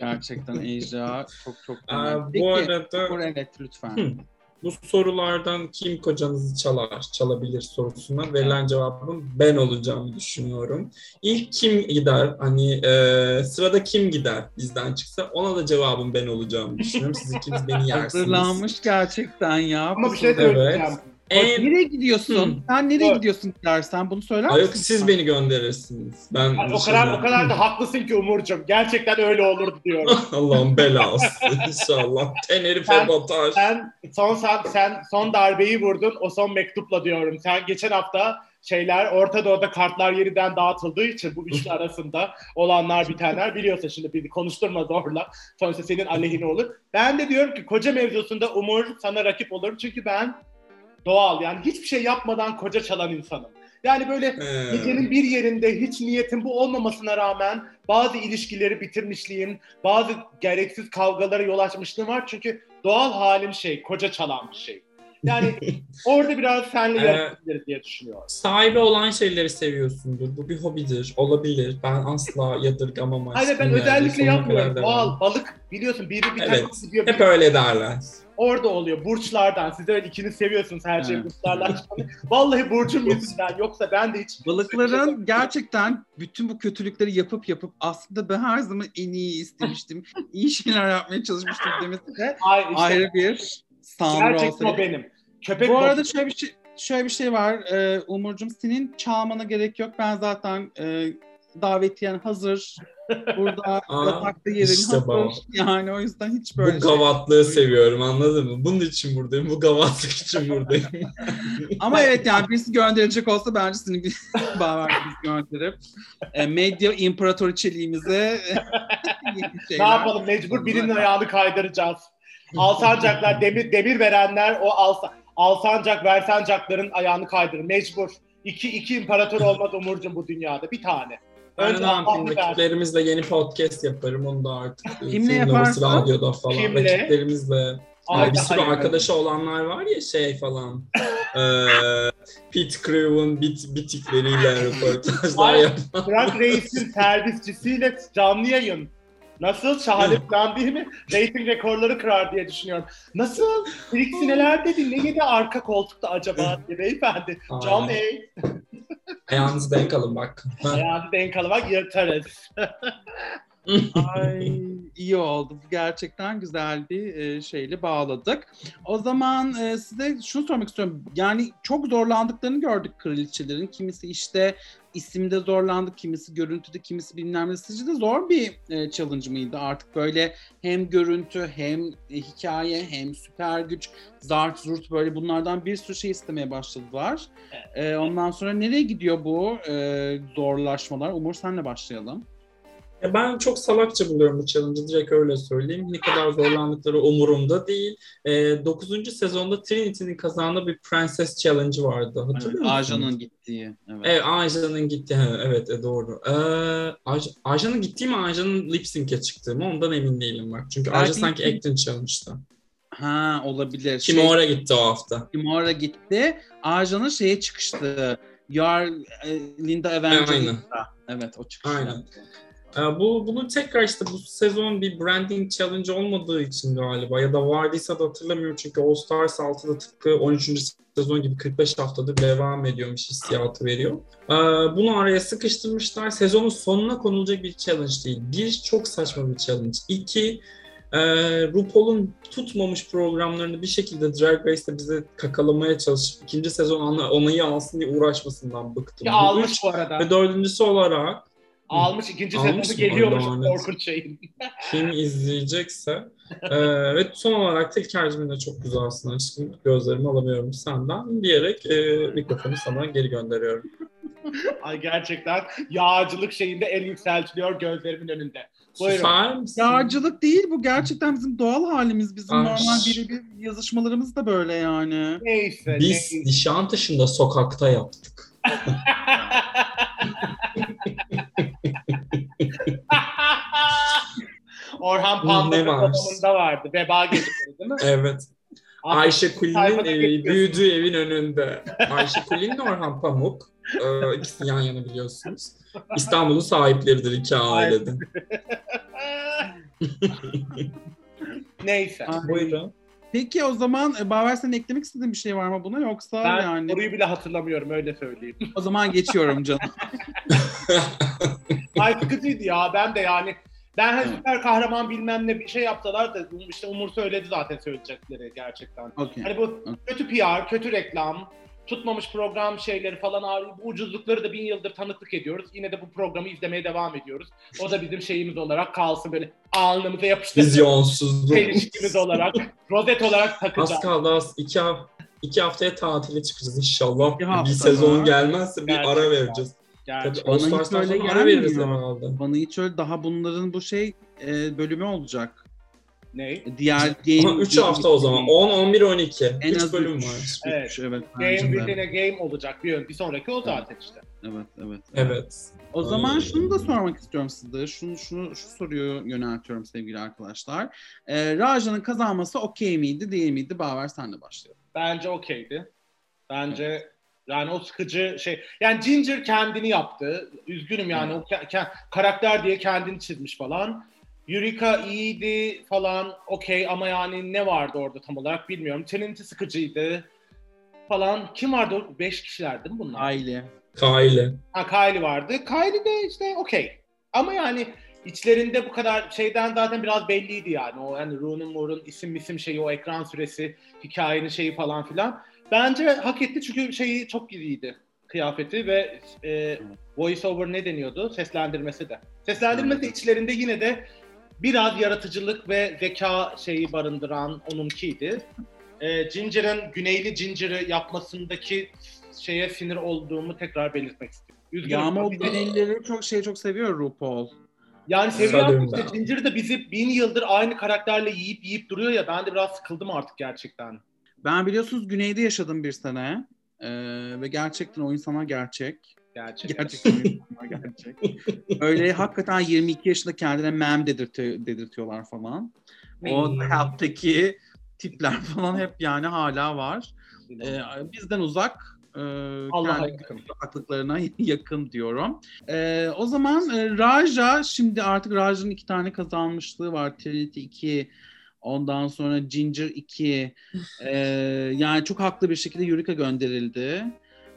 Gerçekten Asia çok çok Ee, bu arada evet lütfen. Hı. Bu sorulardan kim kocanızı çalar, çalabilir sorusuna verilen cevabın ben olacağımı düşünüyorum. İlk kim gider, hani e, sırada kim gider bizden çıksa ona da cevabım ben olacağımı düşünüyorum. Siz ikiniz beni yersiniz. Hazırlanmış gerçekten ya. Ama bir şey söyleyeceğim. En... Nereye gidiyorsun? Hı. Sen nereye Evet. gidiyorsun dersen bunu söyler Ay misin? yok siz beni gönderirsiniz. Ben Yani o kadar o kadar da haklısın ki Umurcuğum. Gerçekten öyle olurdu diyorum. Allah'ın belası inşallah. Tenerife Ben- batar. sen son sen, sen son darbeyi vurdun o son mektupla diyorum. Sen geçen hafta şeyler Orta Doğu'da kartlar yeniden dağıtıldığı için bu üçlü arasında olanlar bitenler biliyorsun şimdi bir konuşturma zorla. Sonuçta senin aleyhine olur. Ben de diyorum ki koca mevzusunda Umur sana rakip olur çünkü ben doğal yani hiçbir şey yapmadan koca çalan insanım. Yani böyle Ee, Gecenin bir yerinde hiç niyetim bu olmamasına rağmen bazı ilişkileri bitirmişliğim, bazı gereksiz kavgalara yol açmışlığım var. Çünkü doğal halim şey, koca çalan bir şey. Yani orada biraz senle Ee, yarışabiliriz diye düşünüyorum. sahibi olan şeyleri seviyorsundur. Bu bir hobidir. Olabilir. Ben asla yadırgamam. Hayır ben özellikle yapmıyorum. Doğal, balık biliyorsun biri bir Evet. tane gidiyor. Hep öyle derler. Orada oluyor. Burçlardan. Siz öyle ikiniz seviyorsunuz her Evet. burçlardan. Vallahi burcum yüzünden. Yoksa ben de hiç Balıkların gerçekten bütün bu kötülükleri yapıp yapıp aslında ben her zaman en iyi istemiştim. iyi şeyler yapmaya çalışmıştım demesi de Hayır, işte ayrı bir sanrı gerçekten o benim. Köpek Bu arada şöyle bir şey şöyle bir şey var. Ee, Umurcuğum senin çalmana gerek yok. Ben zaten e, davetiyen hazır. Burada Aa, yatakta yerin işte hazır. Yani o yüzden hiç böyle bu şey. gavatlığı seviyorum anladın mı? Bunun için buradayım. Bu gavatlık için buradayım. Ama evet yani birisi gönderecek olsa bence seni bir biz gönderip e, medya imparatoriçeliğimize Ne yapalım mecbur birinin ayağını kaydıracağız. Alsancaklar, demir demir verenler o alsa, alsancak versancakların ayağını kaydırır. Mecbur. İki, iki imparator olmaz Umurcuğum bu dünyada. Bir tane. Ben Önce ne yapayım? Rakiplerimizle yeni podcast yaparım. Onu da artık. Kimle Film yaparsın? Lovası Radyo'da falan. Kimle? Rakiplerimizle. Ay bir sürü hayır. arkadaşı olanlar var ya şey falan. Eee Pit Crew'un bit, bitikleriyle röportajlar Ay. yapan. Bırak Reis'in servisçisiyle canlı yayın. Nasıl? Şahane plan değil mi? Rating rekorları kırar diye düşünüyorum. Nasıl? Trixie neler dedi? Ne yedi arka koltukta acaba diye beyefendi. Can Aynen. Bey. Ayağınızı denk alın bak. Hayatı denk alımak yırtarız. Ay iyi oldu. Gerçekten güzel bir e, şeyle bağladık. O zaman e, size şunu sormak istiyorum. Yani çok zorlandıklarını gördük kraliçelerin. Kimisi işte isimde zorlandı, kimisi görüntüde, kimisi bilmem ne. Sizce de zor bir e, challenge mıydı artık böyle hem görüntü hem e, hikaye hem süper güç zart zurt böyle bunlardan bir sürü şey istemeye başladılar. E, ondan sonra nereye gidiyor bu e, zorlaşmalar? Umur senle başlayalım. Ya ben çok salakça buluyorum bu challenge'ı direkt öyle söyleyeyim. Ne kadar zorlandıkları umurumda değil. Ee, 9. sezonda Trinity'nin kazandığı bir Princess Challenge vardı. Hatırlıyor Evet, musun? Aja'nın gittiği. Evet. Evet, Aja'nın gittiği. Evet, e, doğru. Ee, Aj- Aja'nın gittiği mi, Aja'nın lip sync'e çıktığı mı? Ondan emin değilim bak. Çünkü Aja Belki sanki acting challenge'da. Ha olabilir. Kimora gitti o hafta. Kimora gitti. Aja'nın şeye çıkıştı. You are e, Linda Evangelista. Evet o çıkıştı. Aynen. Ee, bu bunu tekrar işte bu sezon bir branding challenge olmadığı için galiba ya da vardıysa da hatırlamıyorum çünkü All Stars 6'da tıpkı 13. sezon gibi 45 haftadır devam ediyormuş hissiyatı veriyor. Ee, bunu araya sıkıştırmışlar. Sezonun sonuna konulacak bir challenge değil. Bir, çok saçma bir challenge. İki, Ee, RuPaul'un tutmamış programlarını bir şekilde Drag Race'te bize kakalamaya çalışıp ikinci sezon ona, onayı alsın diye uğraşmasından bıktım. Bu almış bu arada. Ve dördüncüsü olarak Almış ikinci Almış sezonu geliyormuş korkunç şeyin. kim izleyecekse ee, ve son olarak da İlker'cim de çok güzelsin aşkım. Gözlerimi alamıyorum senden diyerek e, mikrofonu sana geri gönderiyorum. Ay gerçekten yağcılık şeyinde el yükseltiliyor gözlerimin önünde. Buyurun. Yağcılık değil bu gerçekten bizim doğal halimiz. Bizim Ay. normal birebir yazışmalarımız da böyle yani. Neyse. Biz neyse. Nişantaşı'nda sokakta yaptık. Orhan Pamuk'un odamında vardı. Veba geceleri değil mi? Evet. Ayşe Kulin'in evi, büyüdüğü evin önünde. Ayşe Kulin ve Orhan Pamuk. Ee, ikisi yan yana biliyorsunuz. İstanbul'un sahipleridir iki ailede. Neyse. Ay. Buyurun. Peki o zaman e, Baver senin eklemek istediğin bir şey var mı buna yoksa Ben yani soruyu bile hatırlamıyorum öyle söyleyeyim. o zaman geçiyorum canım. Ay sıkıcıydı ya ben de yani. Ben hani Evet. süper kahraman bilmem ne bir şey yapsalar da işte Umur söyledi zaten söyleyecekleri gerçekten. Okey. Hani bu kötü PR, kötü reklam, tutmamış program şeyleri falan bu ucuzlukları da bin yıldır tanıklık ediyoruz. Yine de bu programı izlemeye devam ediyoruz. O da bizim şeyimiz olarak kalsın böyle alnımıza yapıştırdık. Vizyonsuzluk. Çelişkimiz olarak, rozet olarak Az takacağız. kaldı az. İki, iki haftaya tatile çıkacağız inşallah. Bir sezon gelmezse bir ara Gerçekten. Vereceğiz. Tabii Gerçekten. All Bana hiç öyle gelmiyor. Bana hiç öyle daha bunların bu şey e, bölümü olacak. Ne? Diğer game... Ama 3 hafta o zaman. 10, 11, 12. En 3 az bölüm üç. var. Evet. Üç, evet. Game a game olacak bir, bir sonraki o zaten işte. Evet, evet. Evet. O zaman Ay. şunu da sormak istiyorum size. Şunu, şunu, şu soruyu yöneltiyorum sevgili arkadaşlar. Ee, Raja'nın kazanması okey miydi, değil miydi? Baver senle başlayalım. Bence okeydi. Bence yani o sıkıcı şey. Yani Ginger kendini yaptı. Üzgünüm yani o ke- ke- karakter diye kendini çizmiş falan. Eureka iyiydi falan okey ama yani ne vardı orada tam olarak bilmiyorum. Trinity sıkıcıydı falan. Kim vardı? Beş kişiler değil mi bunlar? Aile. Kylie. Ha Kylie vardı. Kylie de işte okey. Ama yani içlerinde bu kadar şeyden zaten biraz belliydi yani. O hani Rooney Moore'un isim isim şeyi, o ekran süresi, hikayenin şeyi falan filan. Bence hak etti çünkü şeyi çok iyiydi. Kıyafeti ve e, voice over ne deniyordu? Seslendirmesi de. Seslendirmesi de içlerinde yine de biraz yaratıcılık ve zeka şeyi barındıran onunkiydi. E, Ginger'ın Güneyli Ginger'ı yapmasındaki şeye sinir olduğumu tekrar belirtmek istiyorum. Üzgünüm. Ya ama o Bir de- Güneylileri çok şey çok seviyor RuPaul. yani seviyorum işte. Ginger de bizi bin yıldır aynı karakterle yiyip yiyip duruyor ya ben de biraz sıkıldım artık gerçekten. Ben biliyorsunuz Güney'de yaşadım bir sene. Ee, ve gerçekten o insanlar gerçek. Gerçekten. Gerçekten insanlar gerçek. Öyle hakikaten 22 yaşında kendine mem dedirti, dedirtiyorlar falan. O help'teki tipler falan hep yani hala var. Ee, bizden uzak. E, Allah'a yakın. uzaklıklarına yakın diyorum. Ee, o zaman e, Raja şimdi artık Raja'nın iki tane kazanmışlığı var. Trinity 2 ondan sonra Ginger 2 Ee, yani çok haklı bir şekilde Eureka gönderildi.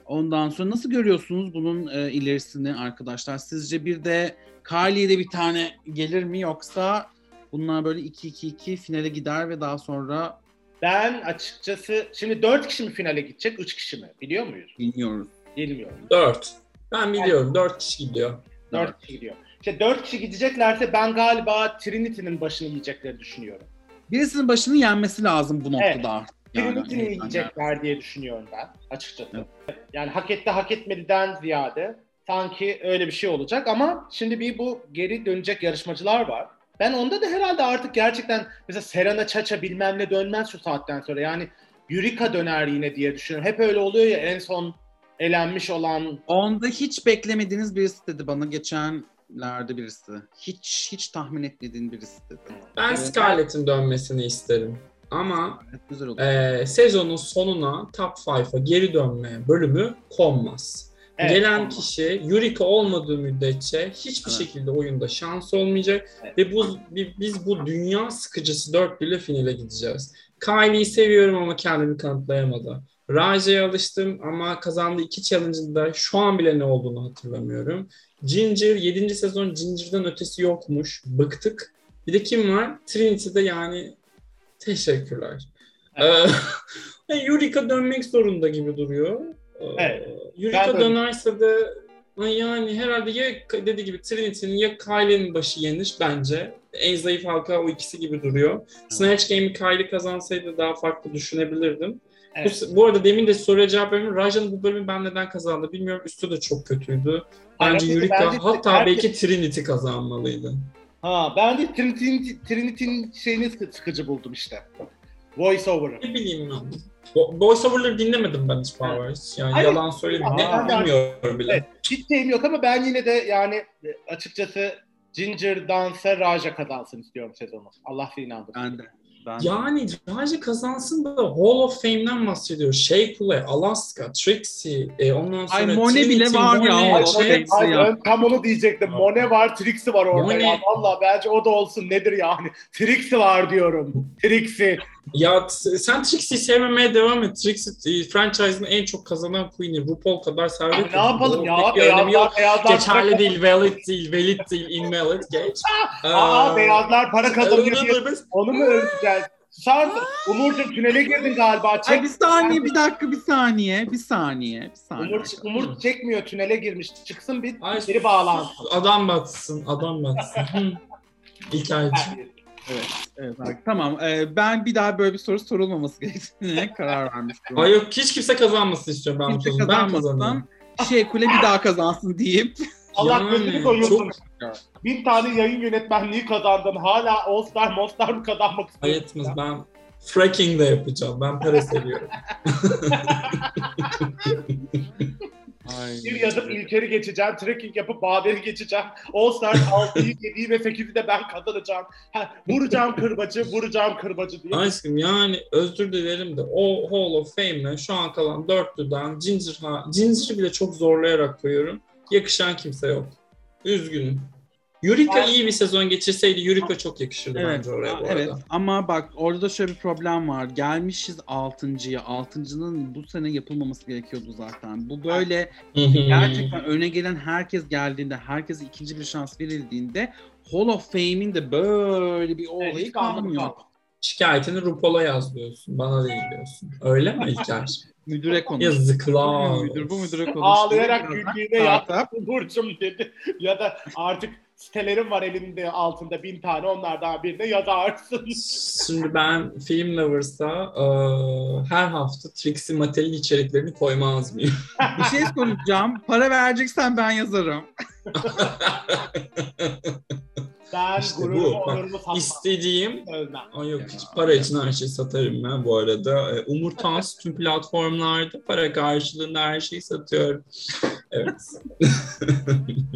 Ondan sonra nasıl görüyorsunuz bunun e, ilerisini arkadaşlar? Sizce bir de Kylie'de bir tane gelir mi yoksa bunlar böyle 2-2-2 finale gider ve daha sonra Ben açıkçası şimdi dört kişi mi finale gidecek, üç kişi mi? Biliyor muyuz? bilmiyoruz. Bilmiyorum. 4. Ben biliyorum. 4 kişi gidiyor. Dört kişi gidiyor. İşte dört kişi gideceklerse ben galiba Trinity'nin başını yiyecekleri düşünüyorum. Birisinin başını yenmesi lazım bu noktada. Yani, Trinity'nin yani. yiyecekler diye düşünüyorum ben açıkçası. Yani hak etti hak etmediden ziyade sanki öyle bir şey olacak ama şimdi bir bu geri dönecek yarışmacılar var. Ben onda da herhalde artık gerçekten mesela Serena Çaça bilmem ne dönmez şu saatten sonra. Yani Eureka döner yine diye düşünüyorum. Hep öyle oluyor ya en son elenmiş olan Onda hiç beklemediğiniz birisi dedi bana geçenlerde birisi. Hiç hiç tahmin etmediğin birisi dedi. Ben Evet. Scarlett'in dönmesini isterim. Ama e, sezonun sonuna Top 5'a geri dönme bölümü konmaz. Evet, Gelen tamam. kişi Eureka olmadığı müddetçe hiçbir Evet. şekilde oyunda şans olmayacak Evet. ve bu bi- biz bu dünya sıkıcısı dörtlüyle finale gideceğiz. Kylie'yi seviyorum ama kendini kanıtlayamadı. Raja'ya alıştım ama kazandığı iki challenge'ın da şu an bile ne olduğunu hatırlamıyorum. Ginger 7. sezon Ginger'dan ötesi yokmuş. Bıktık. Bir de kim var? Trinity'de yani teşekkürler. Evet. Ee, Yurika dönmek zorunda gibi duruyor. Ee, Evet. De- dönerse de yani herhalde ya dediği gibi Trinity'nin ya Kylie'nin başı yenir bence. En zayıf halka o ikisi gibi duruyor. Snatch Game'i Kylie kazansaydı daha farklı düşünebilirdim. Evet. Bu, arada demin de soruya cevap verdim. Raja'nın bu bölümü ben neden kazandı bilmiyorum. Üstü de çok kötüydü. Bence Bence- Yurika bence hatta herkes- belki Trinity kazanmalıydı. Ha, ben de Trinity'nin Trinity'nin şeyini sıkı- sıkıcı buldum işte. Voice over'ı. Ne bileyim ben. Bo- Voiceover'ları dinlemedim ben hiç Powers. Yani Hayır. yalan söyleyeyim. Ne Aa, bilmiyorum bile. Evet, hiç şeyim yok ama ben yine de yani e, açıkçası Ginger Dance'a Raja kazansın istiyorum sezonu. Allah seni inandırsın. Ben de. Ben. Yani Raja kazansın da Hall of Fame'den bahsediyor. Shea Coulee, Alaska, Trixie, e, ondan sonra Ay, Monet Trinity, bile var ya, Hall of şey-. Ay, ya. ben tam onu diyecektim. Mone var, Trixie var orada Monet- ya. Valla bence o da olsun. Nedir yani? Trixie var diyorum. Trixie. Ya sen Trixie'yi sevmemeye devam et. Trixie e, franchise'ın en çok kazanan queen'i. RuPaul kadar servet. Ne yapalım ya? Bir önemi yok. Beyazlar, beyazlar Geçerli değil, valid değil, valid değil, invalid, geç. Aa, Ee, beyazlar para kazanıyor diye biz- onu mu öveceğiz? Sar, Umurcuğum tünele girdin galiba. Çek. Ay bir saniye, bir dakika, bir saniye, bir saniye, bir saniye. Umur, Umur çekmiyor tünele girmiş. Çıksın bir Ay, geri bağlansın. Adam batsın, adam batsın. Hı. Evet, evet. abi. Tamam, e, ben bir daha böyle bir soru sorulmaması gerektiğine karar vermiştim. Ay yok hiç kimse kazanmasın istiyorum ben bu Kimse sezonu. Ben kazanayım. kazanmasın. Şey Kule bir daha kazansın deyip. Allah Yani, gözünü doyursun. çok- Bin tane yayın yönetmenliği kazandın. Hala All Star, Mostar mı kazanmak istiyorsun? etmez ben fracking de yapacağım. Ben para seviyorum. Ay. Bir yazıp İlker'i geçeceğim, trekking yapıp Bader'i geçeceğim. All Star 6'yı, 7'yi ve 8'i de ben kazanacağım. Ha, vuracağım kırbacı, vuracağım kırbacı diye. Aşkım yani özür dilerim de o Hall of Fame'le şu an kalan dörtlüden Ginger Ginger'ı bile çok zorlayarak koyuyorum. Yakışan kimse yok. Üzgünüm. Yurika Ben- iyi bir sezon geçirseydi Yurika çok yakışırdı Evet, bence oraya bu evet arada. ama bak orada da şöyle bir problem var. Gelmişiz 6.ya. 6.nın bu sene yapılmaması gerekiyordu zaten. Bu böyle gerçekten öne gelen herkes geldiğinde, herkese ikinci bir şans verildiğinde Hall of Fame'in de böyle bir Evet, olayı anlamı kalmıyor. Şikayetini RuPaul'a yaz diyorsun. Bana değil diyorsun. Öyle mi İlker? Müdüre konuş. Yazıklar. Müdür bu müdüre konuş. Ağlayarak güldüğüne yaptı Umurcuğum dedi. Ya da artık sitelerim var elimde altında bin tane onlardan birine yazarsın. Şimdi ben Film Lovers'a e, her hafta Trixie Mattel'in içeriklerini koymaz mıyım? Bir şey soracağım. Para vereceksen ben yazarım. Ben İşte gururumu, onurumu satmam. İstediğim Ölmem. Ay yok hiç para için her şeyi satarım ben bu arada. E, Umur Tans tüm platformlarda para karşılığında her şeyi satıyorum. Evet.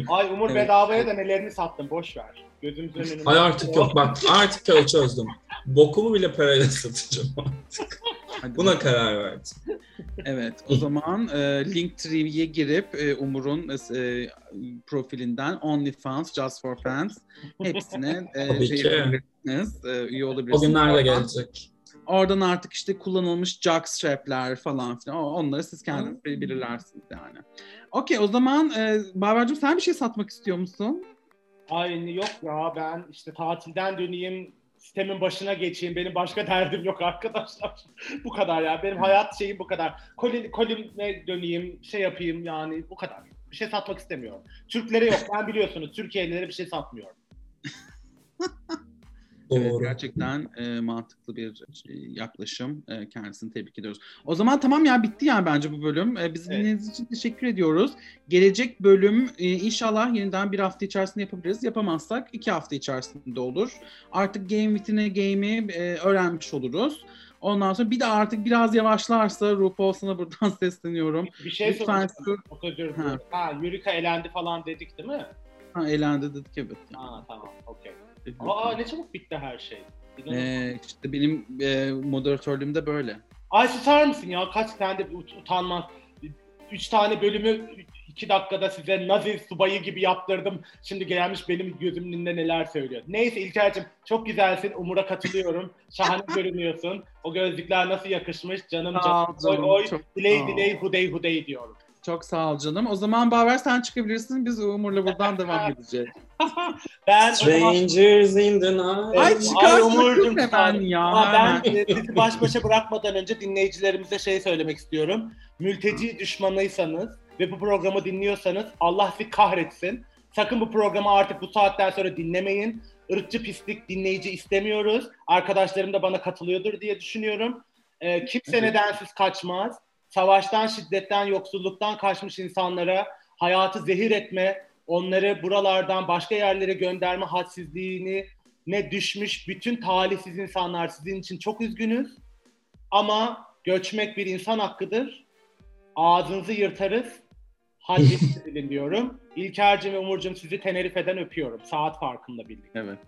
Ay Umur Evet. bedavaya da nelerini sattım boş ver. Gözümüzün önünde. Ay artık yok bak artık öyle çözdüm. Bokumu bile parayla satacağım artık. Hadi Buna karar verdim. Evet, o zaman e, Linktree'ye girip e, Umur'un e, profilinden OnlyFans, Just for Fans hepsine e, Tabii şey ki. yapabilirsiniz, e, üye O olabilirsiniz. günler de Oradan- gelecek. Oradan artık işte kullanılmış jockstrap'ler falan filan, o- onları siz kendiniz belirlersiniz yani. Okey, o zaman e, Barbar'cığım sen bir şey satmak istiyor musun? Ay yok ya ben işte tatilden döneyim sistemin başına geçeyim. Benim başka derdim yok arkadaşlar. bu kadar ya. Benim hayat şeyim bu kadar. Kolin, kolime döneyim, şey yapayım yani bu kadar. Bir şey satmak istemiyorum. Türklere yok. Ben biliyorsunuz Türkiye'lilere bir şey satmıyorum. Evet, Doğru. gerçekten e, mantıklı bir e, yaklaşım. E, kendisini tebrik ediyoruz. O zaman tamam ya bitti yani bence bu bölüm. E, bizi Evet. dinlediğiniz için teşekkür ediyoruz. Gelecek bölüm e, inşallah yeniden bir hafta içerisinde yapabiliriz. Yapamazsak iki hafta içerisinde olur. Artık Game Within'e game'i e, öğrenmiş oluruz. Ondan sonra bir de artık biraz yavaşlarsa RuPaul sana buradan sesleniyorum. Bir şey Lütfen soracağım. Ha. Ha, Yurika elendi falan dedik değil mi? Ha, eğlendi dedik evet. Ha tamam okey. Aa ne çabuk bitti her şey. İnanılmaz. E, işte benim e, moderatörlüğüm de böyle. Ay susar mısın ya? Kaç tane de ut- utanmaz. Üç tane bölümü iki dakikada size Nazi subayı gibi yaptırdım. Şimdi gelmiş benim gözümün önünde neler söylüyor. Neyse İlker'cim çok güzelsin. Umur'a katılıyorum. Şahane görünüyorsun. O gözlükler nasıl yakışmış canım canım. Oy oy. çok Diley diley hudey hudey diyorum. Çok sağ ol canım. O zaman Baver sen çıkabilirsin. Biz Umur'la buradan devam edeceğiz. Ben Strangers in the night. Ay Ay, çıkar Umurcuğum, hemen ya. Ama ben sizi baş başa bırakmadan önce dinleyicilerimize şey söylemek istiyorum. Mülteci düşmanıysanız ve bu programı dinliyorsanız Allah sizi kahretsin. Sakın bu programı artık bu saatten sonra dinlemeyin. Irkçı pislik dinleyici istemiyoruz. Arkadaşlarım da bana katılıyordur diye düşünüyorum. Ee, kimse Evet. nedensiz kaçmaz. Savaştan, şiddetten, yoksulluktan kaçmış insanlara hayatı zehir etme, onları buralardan başka yerlere gönderme hadsizliğini ne düşmüş bütün talihsiz insanlar sizin için çok üzgünüz. Ama göçmek bir insan hakkıdır. Ağzınızı yırtarız. Haddinizi bilin diyorum. İlker'cim ve Umur'cum sizi Tenerife'den öpüyorum. Saat farkında birlikte. Evet.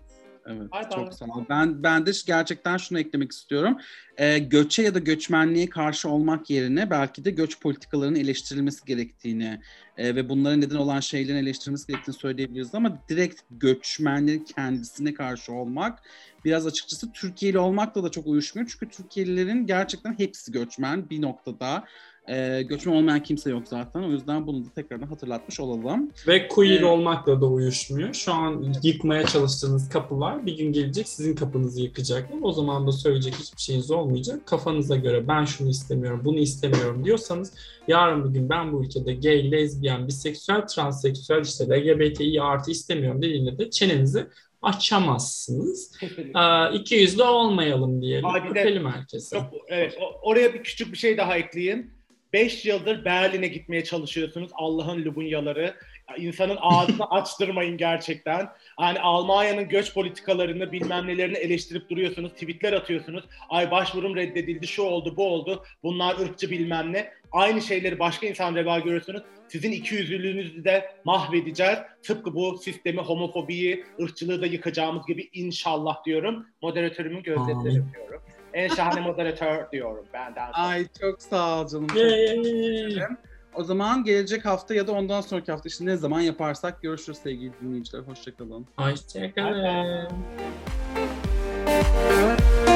Evet, çok sağ ol. Ben, ben de gerçekten şunu eklemek istiyorum. Ee, göçe ya da göçmenliğe karşı olmak yerine belki de göç politikalarının eleştirilmesi gerektiğini e, ve bunların neden olan şeylerin eleştirilmesi gerektiğini söyleyebiliriz ama direkt göçmenlerin kendisine karşı olmak biraz açıkçası Türkiye'li olmakla da çok uyuşmuyor. Çünkü Türkiye'lilerin gerçekten hepsi göçmen bir noktada. Ee, göçmen olmayan kimse yok zaten. O yüzden bunu da tekrardan hatırlatmış olalım. Ve queer Evet. olmakla da uyuşmuyor. Şu an yıkmaya çalıştığınız kapılar bir gün gelecek sizin kapınızı yıkacaklar. O zaman da söyleyecek hiçbir şeyiniz olmayacak. Kafanıza göre ben şunu istemiyorum, bunu istemiyorum diyorsanız yarın bir gün ben bu ülkede gay, lezbiyen, biseksüel, transseksüel, işte LGBTİ artı istemiyorum dediğinde de çenenizi açamazsınız. Ee, iki yüzlü olmayalım diyelim. De- Öpelim herkese. Çok, evet, oraya bir küçük bir şey daha ekleyeyim. 5 yıldır Berlin'e gitmeye çalışıyorsunuz. Allah'ın lubunyaları. Ya İnsanın ağzını açtırmayın gerçekten. Yani Almanya'nın göç politikalarını bilmem nelerini eleştirip duruyorsunuz. Tweetler atıyorsunuz. Ay başvurum reddedildi, şu oldu, bu oldu. Bunlar ırkçı bilmem ne. Aynı şeyleri başka insan reva görüyorsunuz. Sizin iki yüzlülüğünüzü de mahvedeceğiz. Tıpkı bu sistemi, homofobiyi, ırkçılığı da yıkacağımız gibi inşallah diyorum. Moderatörümün gözlerinden Amin. En şahane moderatör diyorum benden sonra. Ay çok sağ ol canım. Çok! O zaman gelecek hafta ya da ondan sonraki hafta işte ne zaman yaparsak görüşürüz sevgili dinleyiciler. Hoşçakalın. Hoşçakalın. Bye